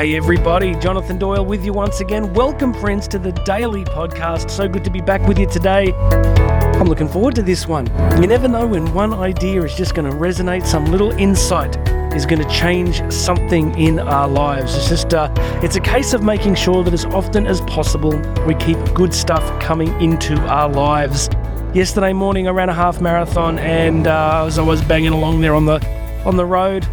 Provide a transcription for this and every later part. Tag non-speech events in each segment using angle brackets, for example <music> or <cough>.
Hey, everybody, Jonathan Doyle with you once again. Welcome, friends, to the Daily Podcast. So good to be back with you today. I'm looking forward to this one. You never know when one idea is just going to resonate, some little insight is going to change something in our lives. It's just, uh, it's a case of making sure that as often as possible we keep good stuff coming into our lives. Yesterday morning, I ran a half marathon, and uh, as I was banging along there on the on the road,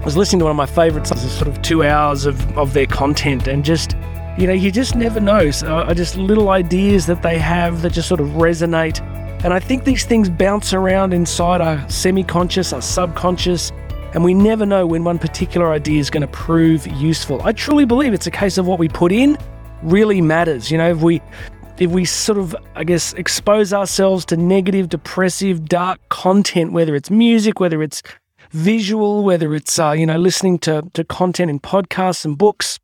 I was listening to one of my favorites, sort of two hours of, of their content, and just, you know, you just never know. So uh, just little ideas that they have that just sort of resonate. And I think these things bounce around inside our semi conscious, our subconscious, and we never know when one particular idea is going to prove useful. I truly believe it's a case of what we put in really matters. You know, if we if we sort of, I guess, expose ourselves to negative, depressive, dark content, whether it's music, whether it's visual, whether it's uh, you know listening to to content in podcasts and books,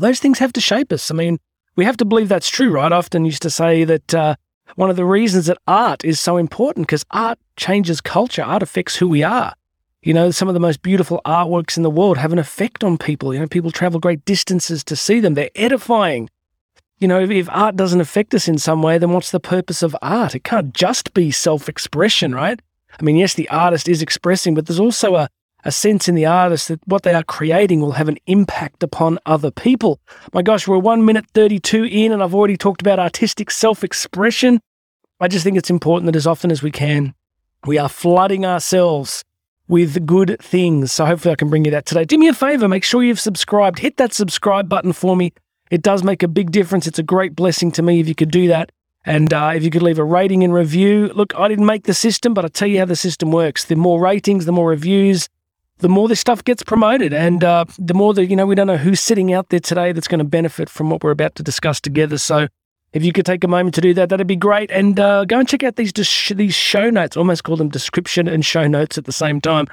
those things have to shape us. I mean, we have to believe that's true, right? I often used to say that uh, one of the reasons that art is so important because art changes culture. Art affects who we are. You know, some of the most beautiful artworks in the world have an effect on people. You know, people travel great distances to see them. They're edifying. You know, if, if art doesn't affect us in some way, then what's the purpose of art? It can't just be self expression, right? I mean, yes, the artist is expressing, but there's also a, a sense in the artist that what they are creating will have an impact upon other people. My gosh, we're one minute 32 in, and I've already talked about artistic self expression. I just think it's important that as often as we can, we are flooding ourselves with good things. So hopefully I can bring you that today. Do me a favor, make sure you've subscribed. Hit that subscribe button for me. It does make a big difference. It's a great blessing to me if you could do that. And uh, if you could leave a rating and review, look, I didn't make the system, but I tell you how the system works. The more ratings, the more reviews, the more this stuff gets promoted, and uh, the more that you know, we don't know who's sitting out there today that's going to benefit from what we're about to discuss together. So, if you could take a moment to do that, that'd be great. And uh, go and check out these these show notes. Almost call them description and show notes at the same time.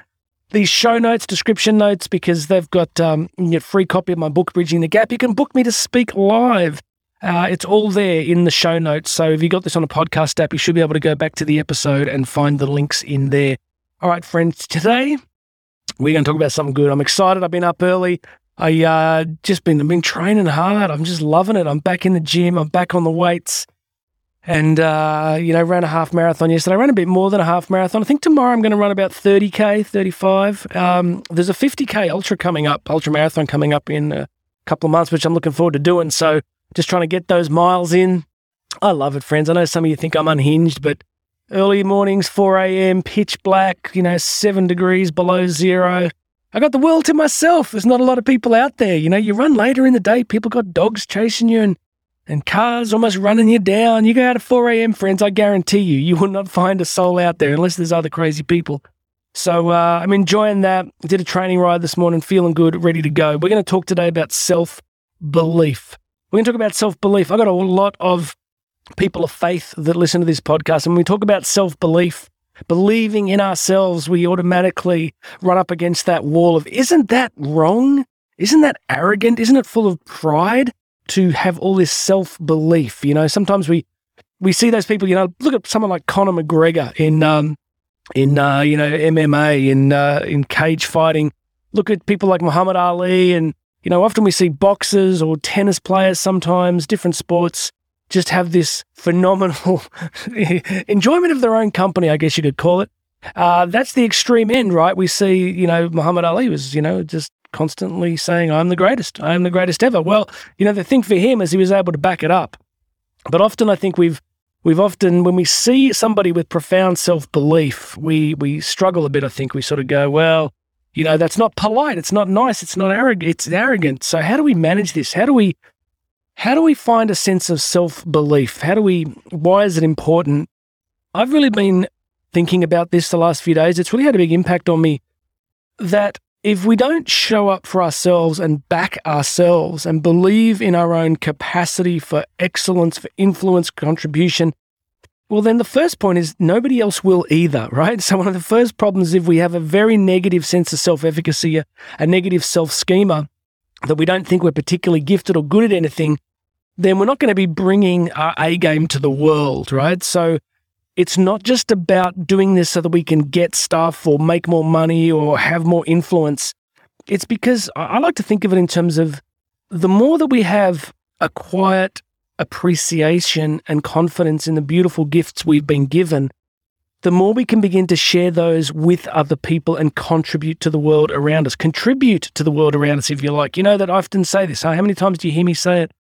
These show notes, description notes, because they've got um, you free copy of my book, Bridging the Gap. You can book me to speak live uh, it's all there in the show notes. So if you got this on a podcast app, you should be able to go back to the episode and find the links in there. All right, friends, today we're going to talk about something good. I'm excited. I've been up early. I uh, just been been training hard. I'm just loving it. I'm back in the gym. I'm back on the weights, and uh, you know, ran a half marathon yesterday. I ran a bit more than a half marathon. I think tomorrow I'm going to run about 30k, 35. Um, there's a 50k ultra coming up, ultra marathon coming up in a couple of months, which I'm looking forward to doing. So just trying to get those miles in. I love it, friends. I know some of you think I'm unhinged, but early mornings, 4 a.m., pitch black, you know, seven degrees below zero. I got the world to myself. There's not a lot of people out there. You know, you run later in the day, people got dogs chasing you and, and cars almost running you down. You go out at 4 a.m., friends, I guarantee you, you will not find a soul out there unless there's other crazy people. So uh, I'm enjoying that. Did a training ride this morning, feeling good, ready to go. We're going to talk today about self belief. We're going to talk about self belief. I've got a lot of people of faith that listen to this podcast. And when we talk about self belief, believing in ourselves, we automatically run up against that wall of, isn't that wrong? Isn't that arrogant? Isn't it full of pride to have all this self belief? You know, sometimes we, we see those people, you know, look at someone like Conor McGregor in, um, in, uh, you know, MMA, in, uh, in cage fighting. Look at people like Muhammad Ali and you know, often we see boxers or tennis players sometimes, different sports, just have this phenomenal <laughs> enjoyment of their own company, I guess you could call it. Uh, that's the extreme end, right? We see, you know, Muhammad Ali was, you know, just constantly saying, I'm the greatest. I am the greatest ever. Well, you know, the thing for him is he was able to back it up. But often I think we've we've often when we see somebody with profound self-belief, we we struggle a bit, I think. We sort of go, well, you know, that's not polite. It's not nice. It's not arrogant. It's arrogant. So how do we manage this? How do we how do we find a sense of self-belief? How do we why is it important? I've really been thinking about this the last few days. It's really had a big impact on me that if we don't show up for ourselves and back ourselves and believe in our own capacity for excellence, for influence, contribution, well, then the first point is nobody else will either, right? <laughs> So, one of the first problems is if we have a very negative sense of self efficacy, a, a negative self schema, that we don't think we're particularly gifted or good at anything, then we're not going to be bringing our A game to the world, right? So, it's not just about doing this so that we can get stuff or make more money or have more influence. It's because I like to think of it in terms of the more that we have a quiet appreciation and confidence in the beautiful gifts we've been given, the more we can begin to share those with other people and contribute to the world around us. Contribute to the world around us, if you like. You know that I often say this. How many times do you hear me say it?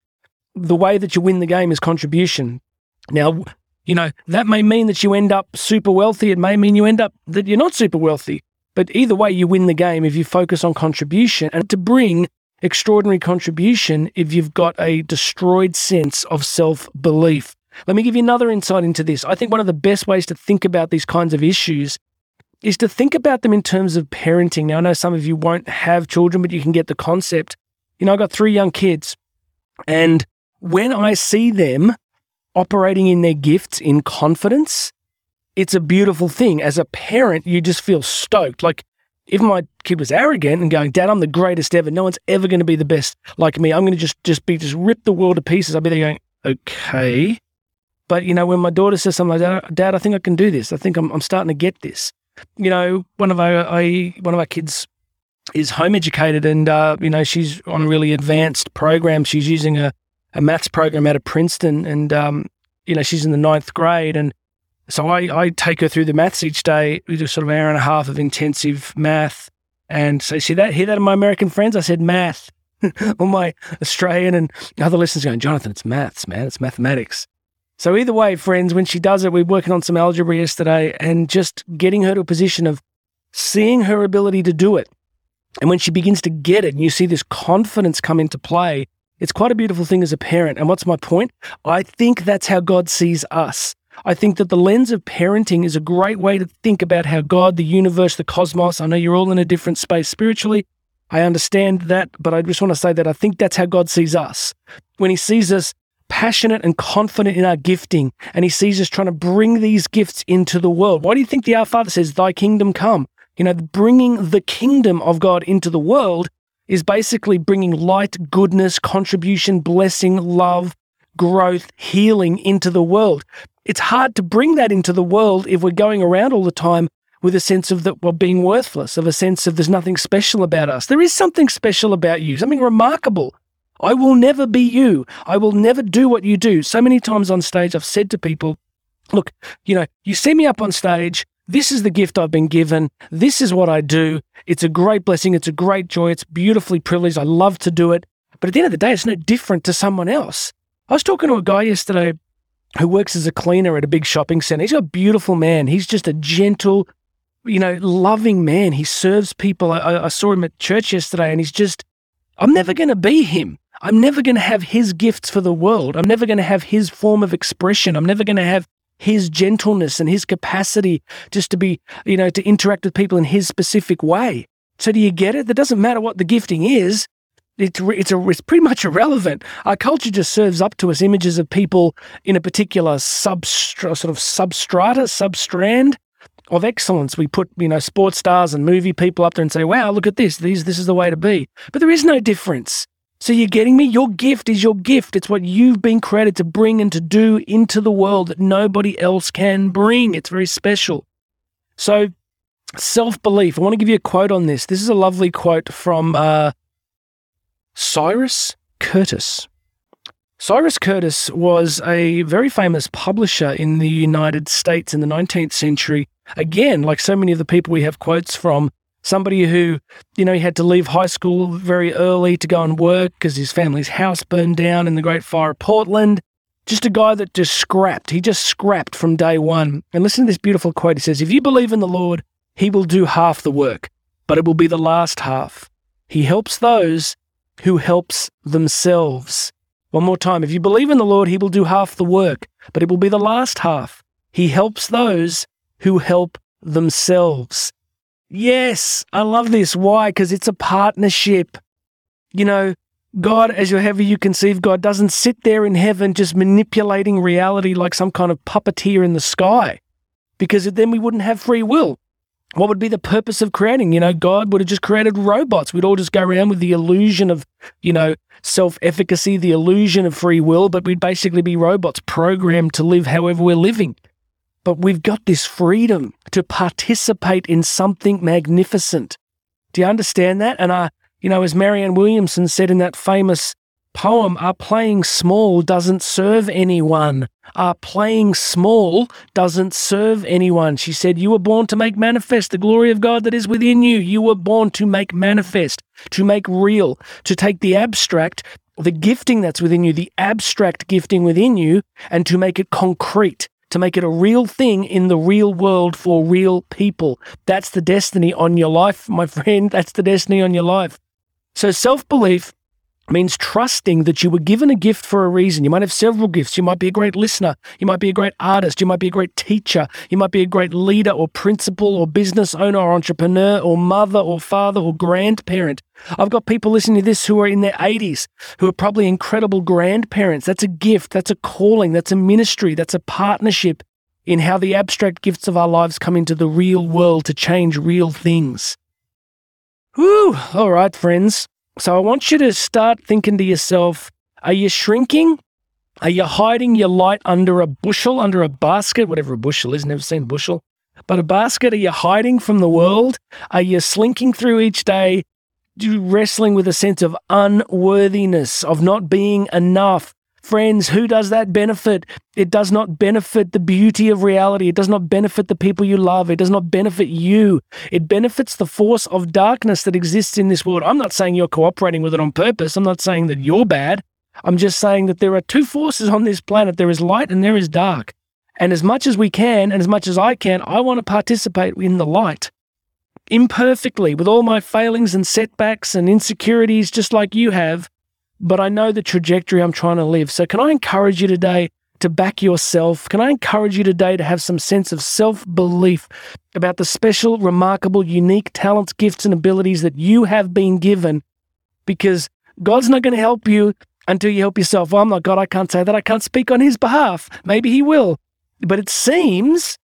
The way that you win the game is contribution. Now, you know, that may mean that you end up super wealthy. It may mean you end up that you're not super wealthy. But either way, you win the game if you focus on contribution and to bring extraordinary contribution if you've got a destroyed sense of self belief. Let me give you another insight into this. I think one of the best ways to think about these kinds of issues is to think about them in terms of parenting. Now, I know some of you won't have children, but you can get the concept. You know, I've got three young kids, and when I see them operating in their gifts in confidence, it's a beautiful thing. As a parent, you just feel stoked. Like if my kid was arrogant and going, Dad, I'm the greatest ever. No one's ever going to be the best like me. I'm going to just just be just rip the world to pieces. I'd be there going, okay. But you know, when my daughter says something like that, Dad, I think I can do this. I think I'm, I'm starting to get this. You know, one of our I, one of our kids is home educated, and uh, you know she's on a really advanced program. She's using a a maths program out of Princeton, and um, you know she's in the ninth grade, and so I, I take her through the maths each day. We do sort of an hour and a half of intensive math, and so see that hear that, my American friends? I said math. <laughs> All my Australian and other listeners going, Jonathan, it's maths, man, it's mathematics. So either way, friends, when she does it, we're working on some algebra yesterday, and just getting her to a position of seeing her ability to do it. And when she begins to get it, and you see this confidence come into play, it's quite a beautiful thing as a parent. And what's my point? I think that's how God sees us. I think that the lens of parenting is a great way to think about how God, the universe, the cosmos, I know you're all in a different space spiritually. I understand that, but I just want to say that I think that's how God sees us. When He sees us passionate and confident in our gifting, and He sees us trying to bring these gifts into the world. Why do you think the Our Father says, Thy kingdom come? You know, bringing the kingdom of God into the world is basically bringing light, goodness, contribution, blessing, love, growth, healing into the world. It's hard to bring that into the world if we're going around all the time with a sense of that we're being worthless, of a sense of there's nothing special about us. There is something special about you, something remarkable. I will never be you. I will never do what you do. So many times on stage, I've said to people, look, you know, you see me up on stage, this is the gift I've been given. This is what I do. It's a great blessing. It's a great joy. It's beautifully privileged. I love to do it. But at the end of the day, it's no different to someone else. I was talking to a guy yesterday who works as a cleaner at a big shopping center. He's a beautiful man. He's just a gentle, you know, loving man. He serves people. I, I saw him at church yesterday and he's just, I'm never going to be him. I'm never going to have his gifts for the world. I'm never going to have his form of expression. I'm never going to have his gentleness and his capacity just to be, you know, to interact with people in his specific way. So do you get it? That doesn't matter what the gifting is. It's, it's, a, it's pretty much irrelevant. Our culture just serves up to us images of people in a particular substra, sort of substrata, substrand of excellence. We put, you know, sports stars and movie people up there and say, wow, look at this. These, this is the way to be. But there is no difference. So you're getting me? Your gift is your gift. It's what you've been created to bring and to do into the world that nobody else can bring. It's very special. So, self belief. I want to give you a quote on this. This is a lovely quote from uh, Cyrus Curtis. Cyrus Curtis was a very famous publisher in the United States in the 19th century. Again, like so many of the people we have quotes from, somebody who, you know, he had to leave high school very early to go and work because his family's house burned down in the Great Fire of Portland. Just a guy that just scrapped. He just scrapped from day one. And listen to this beautiful quote. He says, If you believe in the Lord, he will do half the work, but it will be the last half. He helps those who helps themselves. One more time. If you believe in the Lord, he will do half the work, but it will be the last half. He helps those who help themselves. Yes, I love this. Why? Because it's a partnership. You know, God, as however you conceive God, doesn't sit there in heaven just manipulating reality like some kind of puppeteer in the sky, because then we wouldn't have free will. What would be the purpose of creating? You know, God would have just created robots. We'd all just go around with the illusion of, you know, self efficacy, the illusion of free will, but we'd basically be robots programmed to live however we're living but we've got this freedom to participate in something magnificent. Do you understand that? And I, you know, as Marianne Williamson said in that famous poem, Our playing small doesn't serve anyone. Our playing small doesn't serve anyone. She said, You were born to make manifest the glory of God that is within you. You were born to make manifest, to make real, to take the abstract, the gifting that's within you, the abstract gifting within you, and to make it concrete. To make it a real thing in the real world for real people. That's the destiny on your life, my <laughs> friend. That's the destiny on your life. So, self belief means trusting that you were given a gift for a reason. You might have several gifts. You might be a great listener. You might be a great artist. You might be a great teacher. You might be a great leader or principal or business owner or entrepreneur or mother or father or grandparent. I've got people listening to this who are in their 80s who are probably incredible grandparents. That's a gift. That's a calling. That's a ministry. That's a partnership in how the abstract gifts of our lives come into the real world to change real things. Whew. All right, friends. So I want you to start thinking to yourself are you shrinking? Are you hiding your light under a bushel, under a basket, whatever a bushel is? Never seen bushel. But a basket, are you hiding from the world? Are you slinking through each day, wrestling with a sense of unworthiness, of not being enough, Friends, who does that benefit? It does not benefit the beauty of reality. It does not benefit the people you love. It does not benefit you. It benefits the force of darkness that exists in this world. I'm not saying you're cooperating with it on purpose. I'm not saying that you're bad. I'm just saying that there are two forces on this planet there is light and there is dark. And as much as we can, and as much as I can, I want to participate in the light. Imperfectly, with all my failings and setbacks and insecurities, just like you have, but I know the trajectory I'm trying to live. So, can I encourage you today to back yourself? Can I encourage you today to have some sense of self belief about the special, remarkable, unique talents, gifts, and abilities that you have been given? Because God's not going to help you until you help yourself. Well, I'm not God. I can't say that. I can't speak on His behalf. Maybe He will. But it seems,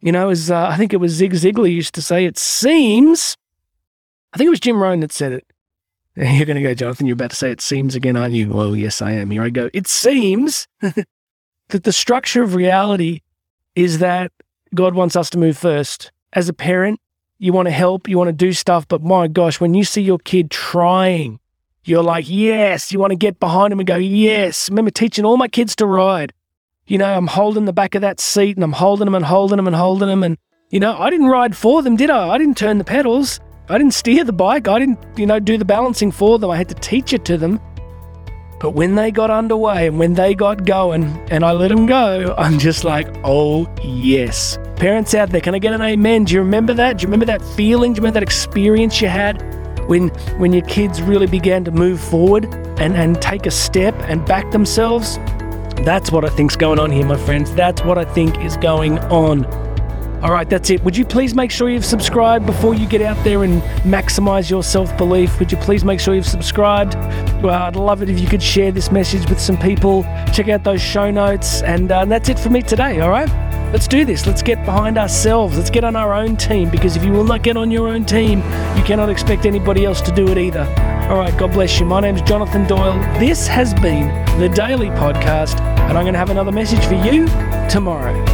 you know, as uh, I think it was Zig Ziglar used to say, it seems, I think it was Jim Rohn that said it. <laughs> You're going to go, Jonathan, you're about to say it seems again, aren't you? Well, yes, I am. Here I go. It seems <laughs> that the structure of reality is that God wants us to move first. As a parent, you want to help, you want to do stuff, but my gosh, when you see your kid trying, you're like, yes, you want to get behind him and go, yes. Remember teaching all my kids to ride. You know, I'm holding the back of that seat and I'm holding them and holding them and holding them. And, you know, I didn't ride for them, did I? I didn't turn the pedals. I didn't steer the bike. I didn't, you know, do the balancing for them. I had to teach it to them. But when they got underway and when they got going and I let them go, I'm just like, oh, yes. Parents out there, can I get an amen? Do you remember that? Do you remember that feeling? Do you remember that experience you had when when your kids really began to move forward and, and take a step and back themselves? That's what I think's going on here, my friends. That's what I think is going on. All right, that's it. Would you please make sure you've subscribed before you get out there and maximize your self belief? Would you please make sure you've subscribed? Well, I'd love it if you could share this message with some people. Check out those show notes. And uh, that's it for me today, all right? Let's do this. Let's get behind ourselves. Let's get on our own team because if you will not get on your own team, you cannot expect anybody else to do it either. All right, God bless you. My name's Jonathan Doyle. This has been the Daily Podcast, and I'm going to have another message for you tomorrow.